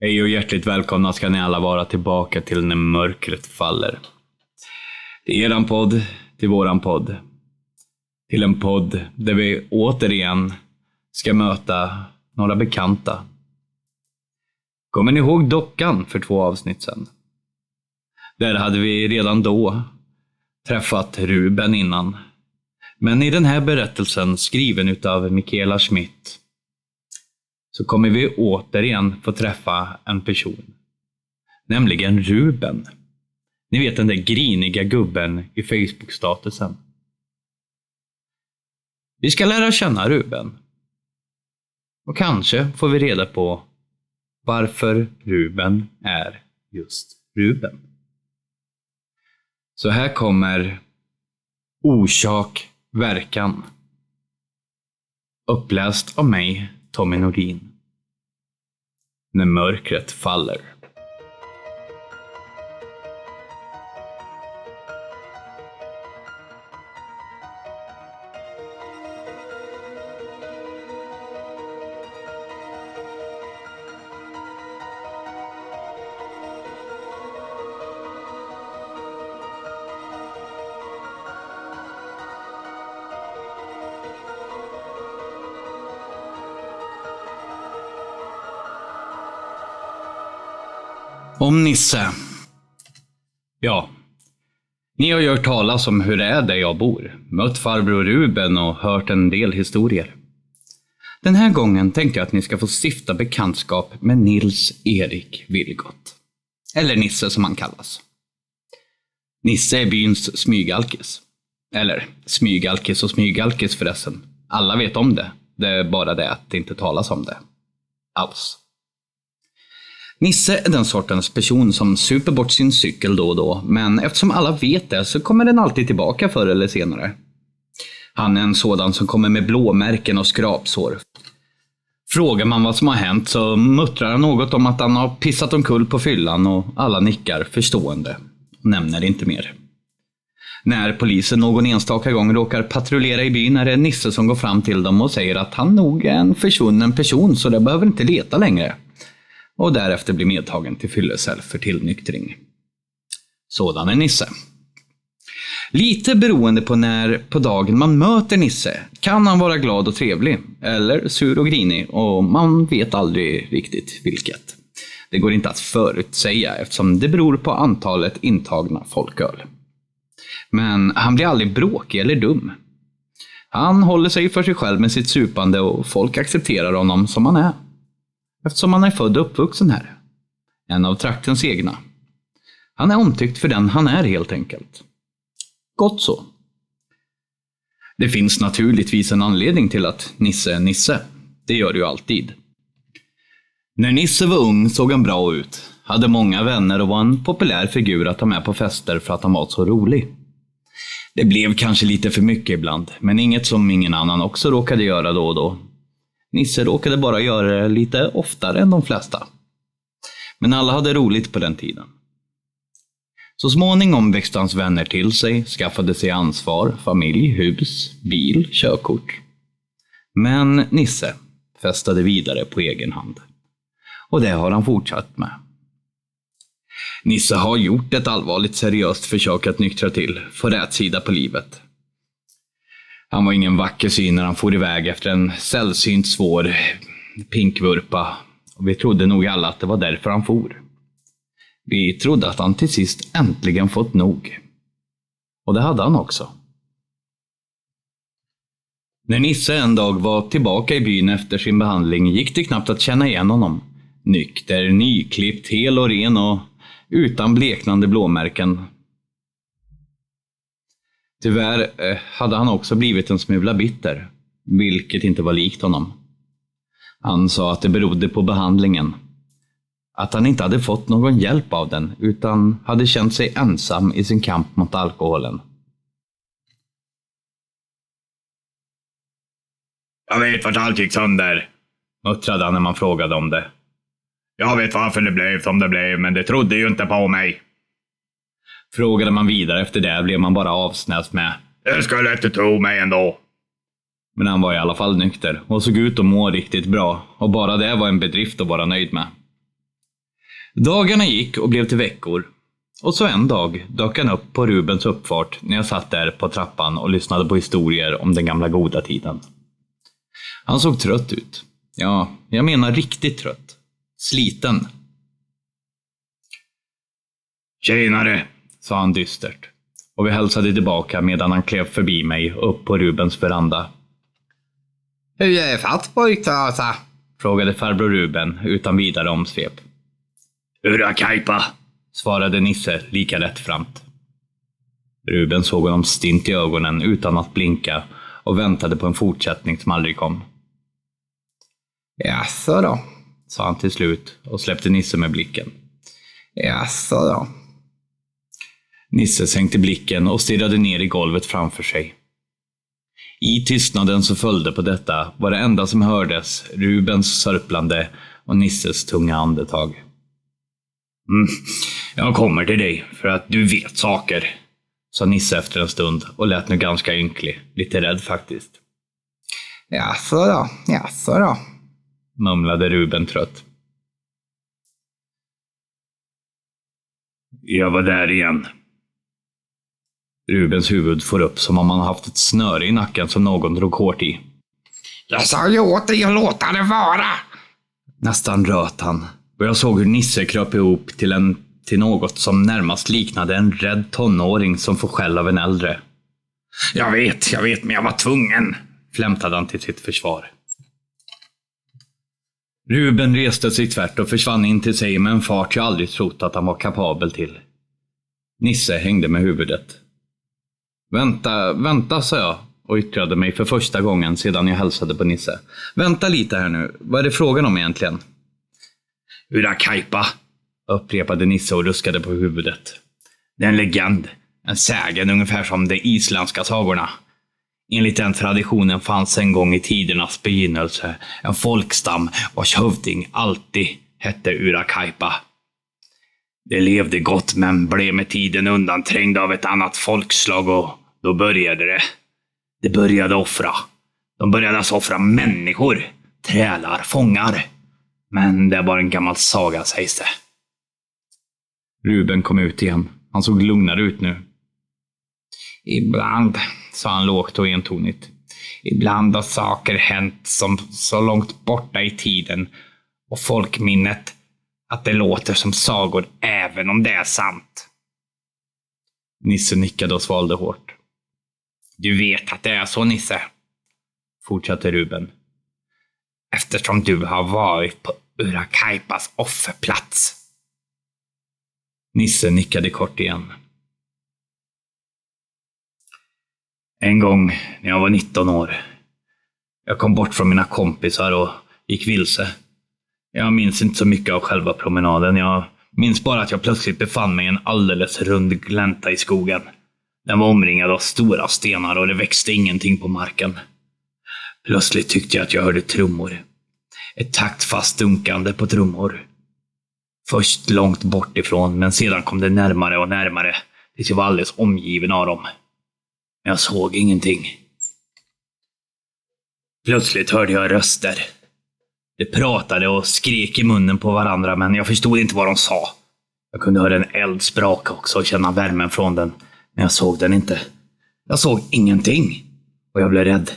Hej och hjärtligt välkomna ska ni alla vara tillbaka till När mörkret faller. Till eran podd, till våran podd. Till en podd där vi återigen ska möta några bekanta. Kommer ni ihåg dockan för två avsnitt sedan? Där hade vi redan då träffat Ruben innan. Men i den här berättelsen, skriven utav Michaela Schmidt, så kommer vi återigen få träffa en person. Nämligen Ruben. Ni vet den där griniga gubben i Facebook-statusen. Vi ska lära känna Ruben. Och kanske får vi reda på varför Ruben är just Ruben. Så här kommer Orsak, verkan. Uppläst av mig, Tommy Nordin. När mörkret faller. Om Nisse. Ja. Ni har ju hört talas om hur det är där jag bor. Mött farbror Ruben och hört en del historier. Den här gången tänkte jag att ni ska få stifta bekantskap med Nils Erik Vilgot. Eller Nisse som han kallas. Nisse är byns smygalkis. Eller smygalkis och smygalkis förresten. Alla vet om det. Det är bara det att det inte talas om det. Alls. Nisse är den sortens person som super bort sin cykel då och då, men eftersom alla vet det så kommer den alltid tillbaka förr eller senare. Han är en sådan som kommer med blåmärken och skrapsår. Frågar man vad som har hänt så muttrar han något om att han har pissat omkull på fyllan och alla nickar förstående. Nämner inte mer. När polisen någon enstaka gång råkar patrullera i byn är det Nisse som går fram till dem och säger att han nog är en försvunnen person så de behöver inte leta längre och därefter blir medtagen till fyllecell för tillnyktring. Sådan är Nisse. Lite beroende på när på dagen man möter Nisse kan han vara glad och trevlig, eller sur och grinig, och man vet aldrig riktigt vilket. Det går inte att förutsäga eftersom det beror på antalet intagna folköl. Men han blir aldrig bråkig eller dum. Han håller sig för sig själv med sitt supande och folk accepterar honom som han är eftersom han är född och uppvuxen här. En av traktens egna. Han är omtyckt för den han är helt enkelt. Gott så. Det finns naturligtvis en anledning till att Nisse är Nisse. Det gör det ju alltid. När Nisse var ung såg han bra ut, hade många vänner och var en populär figur att ta med på fester för att han var så rolig. Det blev kanske lite för mycket ibland, men inget som ingen annan också råkade göra då och då. Nisse råkade bara göra det lite oftare än de flesta. Men alla hade roligt på den tiden. Så småningom växte hans vänner till sig, skaffade sig ansvar, familj, hus, bil, körkort. Men Nisse festade vidare på egen hand. Och det har han fortsatt med. Nisse har gjort ett allvarligt seriöst försök att nyktra till, få rätsida på livet. Han var ingen vacker syn när han for iväg efter en sällsynt svår pinkvurpa. Och vi trodde nog alla att det var därför han for. Vi trodde att han till sist äntligen fått nog. Och det hade han också. När Nisse en dag var tillbaka i byn efter sin behandling gick det knappt att känna igen honom. Nykter, nyklippt, hel och ren och utan bleknande blåmärken Tyvärr eh, hade han också blivit en smula bitter, vilket inte var likt honom. Han sa att det berodde på behandlingen. Att han inte hade fått någon hjälp av den, utan hade känt sig ensam i sin kamp mot alkoholen. Jag vet vart allt gick sönder, muttrade han när man frågade om det. Jag vet varför det blev som det blev, men det trodde ju inte på mig. Frågade man vidare efter det blev man bara avsnäst med Det skulle inte tro mig ändå. Men han var i alla fall nykter och såg ut att må riktigt bra och bara det var en bedrift att vara nöjd med. Dagarna gick och blev till veckor. Och så en dag dök han upp på Rubens uppfart när jag satt där på trappan och lyssnade på historier om den gamla goda tiden. Han såg trött ut. Ja, jag menar riktigt trött. Sliten. Tjenare, sa han dystert. Och vi hälsade tillbaka medan han klev förbi mig upp på Rubens veranda. Hur är fatt pojktrasa? Frågade farbror Ruben utan vidare omsvep. Urakaipa, Svarade Nisse lika rättframt. Ruben såg honom stint i ögonen utan att blinka och väntade på en fortsättning som aldrig kom. Jaså då? Sa han till slut och släppte Nisse med blicken. Jaså då? Nisse sänkte blicken och stirrade ner i golvet framför sig. I tystnaden som följde på detta var det enda som hördes Rubens sörplande och Nisses tunga andetag. Mm. Jag kommer till dig för att du vet saker, sa Nisse efter en stund och lät nu ganska ynklig. Lite rädd faktiskt. Jaså då? Jaså då? Mumlade Ruben trött. Jag var där igen. Rubens huvud får upp som om han haft ett snöre i nacken som någon drog hårt i. Jag sa ju åt dig att låta det vara! Nästan röt han och jag såg hur Nisse kröp ihop till, en, till något som närmast liknade en rädd tonåring som får skäll av en äldre. Jag vet, jag vet, men jag var tvungen, flämtade han till sitt försvar. Ruben reste sig tvärt och försvann in till sig med en fart jag aldrig trott att han var kapabel till. Nisse hängde med huvudet. Vänta, vänta, sa jag och yttrade mig för första gången sedan jag hälsade på Nisse. Vänta lite här nu, vad är det frågan om egentligen? Urakaipa, upprepade Nisse och ruskade på huvudet. Det är en legend. En sägen ungefär som de isländska sagorna. Enligt den traditionen fanns en gång i tidernas begynnelse en folkstam vars hövding alltid hette Urakaipa. De levde gott men blev med tiden undanträngda av ett annat folkslag och då började det. De började offra. De började alltså offra människor. Trälar, fångar. Men det var en gammal saga sägs det. Ruben kom ut igen. Han såg lugnare ut nu. Ibland, sa han lågt och entonigt. Ibland har saker hänt som så långt borta i tiden och folkminnet att det låter som sagor även om det är sant. Nisse nickade och svalde hårt. Du vet att det är så, Nisse? Fortsatte Ruben. Eftersom du har varit på Urakaipas offerplats. Nisse nickade kort igen. En gång när jag var 19 år. Jag kom bort från mina kompisar och gick vilse. Jag minns inte så mycket av själva promenaden. Jag minns bara att jag plötsligt befann mig i en alldeles rund glänta i skogen. Den var omringad av stora stenar och det växte ingenting på marken. Plötsligt tyckte jag att jag hörde trummor. Ett taktfast dunkande på trummor. Först långt bort ifrån, men sedan kom det närmare och närmare tills jag var alldeles omgiven av dem. Men jag såg ingenting. Plötsligt hörde jag röster. De pratade och skrek i munnen på varandra, men jag förstod inte vad de sa. Jag kunde höra en eld spraka också och känna värmen från den, men jag såg den inte. Jag såg ingenting. Och jag blev rädd.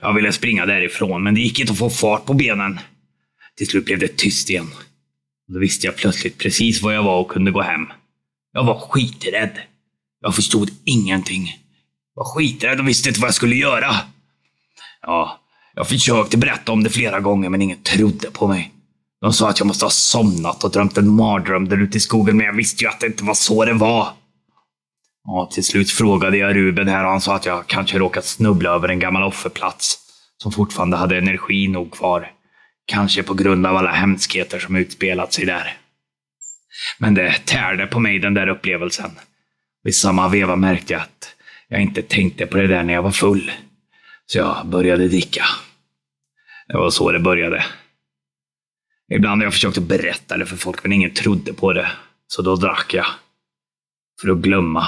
Jag ville springa därifrån, men det gick inte att få fart på benen. Till slut blev det tyst igen. Då visste jag plötsligt precis var jag var och kunde gå hem. Jag var skiträdd. Jag förstod ingenting. Jag var skiträdd och visste inte vad jag skulle göra. Ja, jag försökte berätta om det flera gånger, men ingen trodde på mig. De sa att jag måste ha somnat och drömt en mardröm där ute i skogen, men jag visste ju att det inte var så det var. Ja, till slut frågade jag Ruben här och han sa att jag kanske råkat snubbla över en gammal offerplats som fortfarande hade energi nog kvar. Kanske på grund av alla hemskheter som utspelat sig där. Men det tärde på mig den där upplevelsen. I samma veva märkte jag att jag inte tänkte på det där när jag var full. Så jag började dricka. Det var så det började. Ibland har jag försökt att berätta det för folk, men ingen trodde på det. Så då drack jag. För att glömma.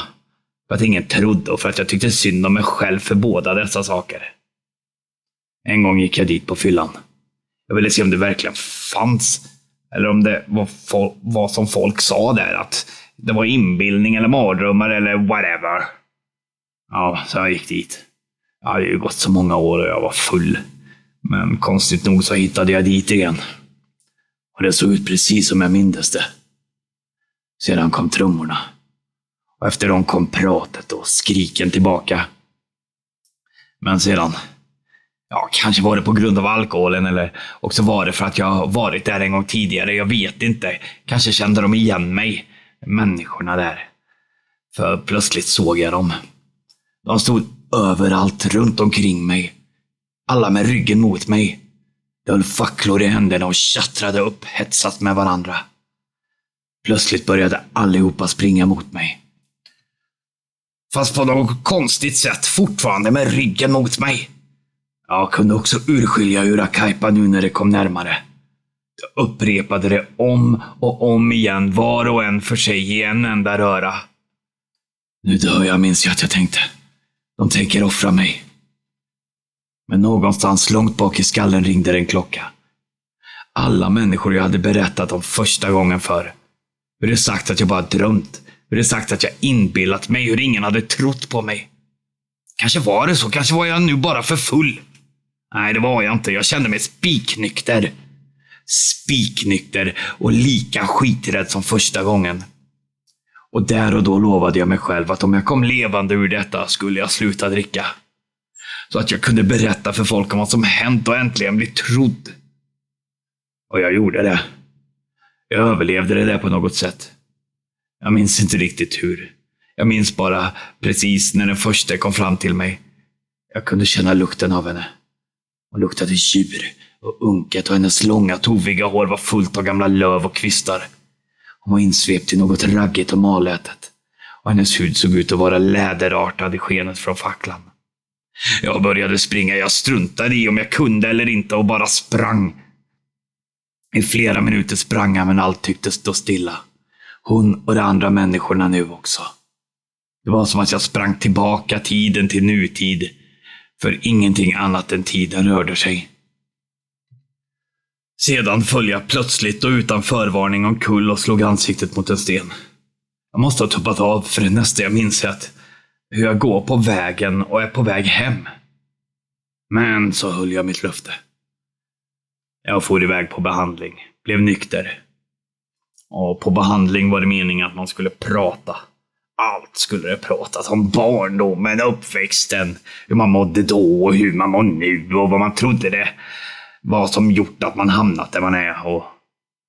För att ingen trodde och för att jag tyckte synd om mig själv för båda dessa saker. En gång gick jag dit på fyllan. Jag ville se om det verkligen fanns Eller om det var, vad som folk sa där. Att det var inbildning eller mardrömmar eller whatever. Ja, så jag gick dit. Det hade ju gått så många år och jag var full. Men konstigt nog så hittade jag dit igen. Och det såg ut precis som jag mindes det. Sedan kom trummorna. Och efter dem kom pratet och skriken tillbaka. Men sedan, ja, kanske var det på grund av alkoholen eller också var det för att jag har varit där en gång tidigare. Jag vet inte. Kanske kände de igen mig, människorna där. För plötsligt såg jag dem. De stod överallt runt omkring mig. Alla med ryggen mot mig. De höll facklor i händerna och tjattrade upp hetsat med varandra. Plötsligt började allihopa springa mot mig. Fast på något konstigt sätt fortfarande med ryggen mot mig. Jag kunde också urskilja Urakaipa nu när det kom närmare. Jag upprepade det om och om igen, var och en för sig i en enda röra. Nu dör jag, minns jag att jag tänkte. De tänker offra mig. Men någonstans långt bak i skallen ringde det en klocka. Alla människor jag hade berättat om första gången för. Hur det sagt att jag bara drömt. Hur det sagt att jag inbillat mig. Hur ingen hade trott på mig. Kanske var det så. Kanske var jag nu bara för full. Nej, det var jag inte. Jag kände mig spiknykter. Spiknykter och lika skiträdd som första gången. Och där och då lovade jag mig själv att om jag kom levande ur detta skulle jag sluta dricka. Så att jag kunde berätta för folk om vad som hänt och äntligen bli trodd. Och jag gjorde det. Jag överlevde det där på något sätt. Jag minns inte riktigt hur. Jag minns bara precis när den första kom fram till mig. Jag kunde känna lukten av henne. Hon luktade djur och unket och hennes långa toviga hår var fullt av gamla löv och kvistar. Hon var insvept i något raggigt och malätet. Och hennes hud såg ut att vara läderartad i skenet från facklan. Jag började springa. Jag struntade i om jag kunde eller inte och bara sprang. I flera minuter sprang jag, men allt tycktes stå stilla. Hon och de andra människorna nu också. Det var som att jag sprang tillbaka tiden till nutid. För ingenting annat än tiden rörde sig. Sedan föll jag plötsligt och utan förvarning omkull och slog ansiktet mot en sten. Jag måste ha tuppat av, för det nästa jag minns är att hur jag går på vägen och är på väg hem. Men så höll jag mitt löfte. Jag for iväg på behandling, blev nykter. Och på behandling var det meningen att man skulle prata. Allt skulle det pratas om. Barndomen, uppväxten, hur man mådde då och hur man mår nu och vad man trodde det Vad som gjort att man hamnat där man är. Och,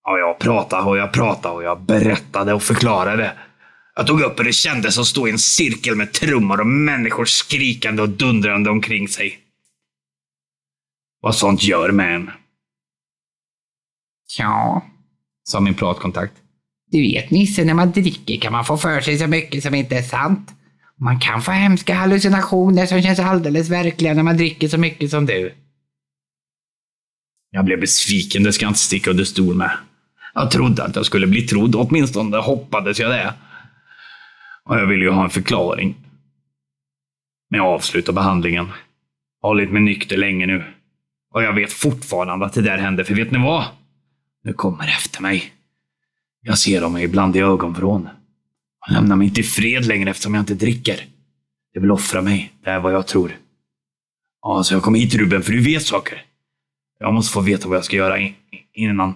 och jag pratade och jag pratade och jag berättade och förklarade. Jag tog upp hur det kändes att stå i en cirkel med trummor och människor skrikande och dundrande omkring sig. Vad sånt gör med en. Ja, sa min pratkontakt. Du vet Nisse, när man dricker kan man få för sig så mycket som inte är sant. Man kan få hemska hallucinationer som känns alldeles verkliga när man dricker så mycket som du. Jag blev besviken, det ska jag inte sticka under stol med. Jag trodde att jag skulle bli trodd, åtminstone hoppades jag det. Och jag ville ju ha en förklaring. Men jag avslutar behandlingen. Hållit mig nykter länge nu. Och jag vet fortfarande att det där hände, för vet ni vad? Nu kommer efter mig. Jag ser dem ibland i ögonvrån. Och lämnar mig inte i fred längre eftersom jag inte dricker. Det vill offra mig, det är vad jag tror. Ja, så jag kom hit Ruben, för du vet saker. Jag måste få veta vad jag ska göra innan,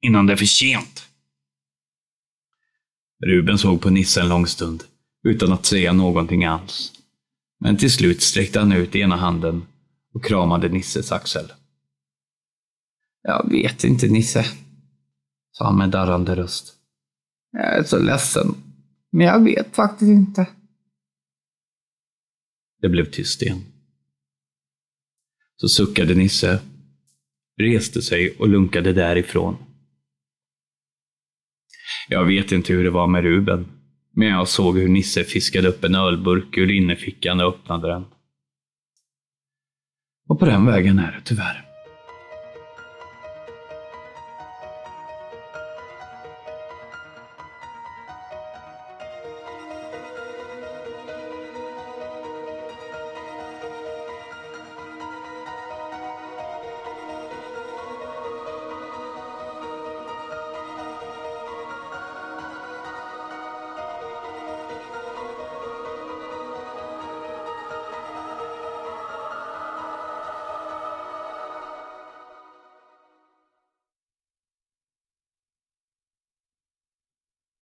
innan det är för sent. Ruben såg på Nisse en lång stund, utan att säga någonting alls. Men till slut sträckte han ut ena handen och kramade Nisses axel. Jag vet inte Nisse, sa han med darrande röst. Jag är så ledsen, men jag vet faktiskt inte. Det blev tyst igen. Så suckade Nisse, reste sig och lunkade därifrån. Jag vet inte hur det var med Ruben, men jag såg hur Nisse fiskade upp en ölburk ur innerfickan och öppnade den. Och på den vägen är det tyvärr.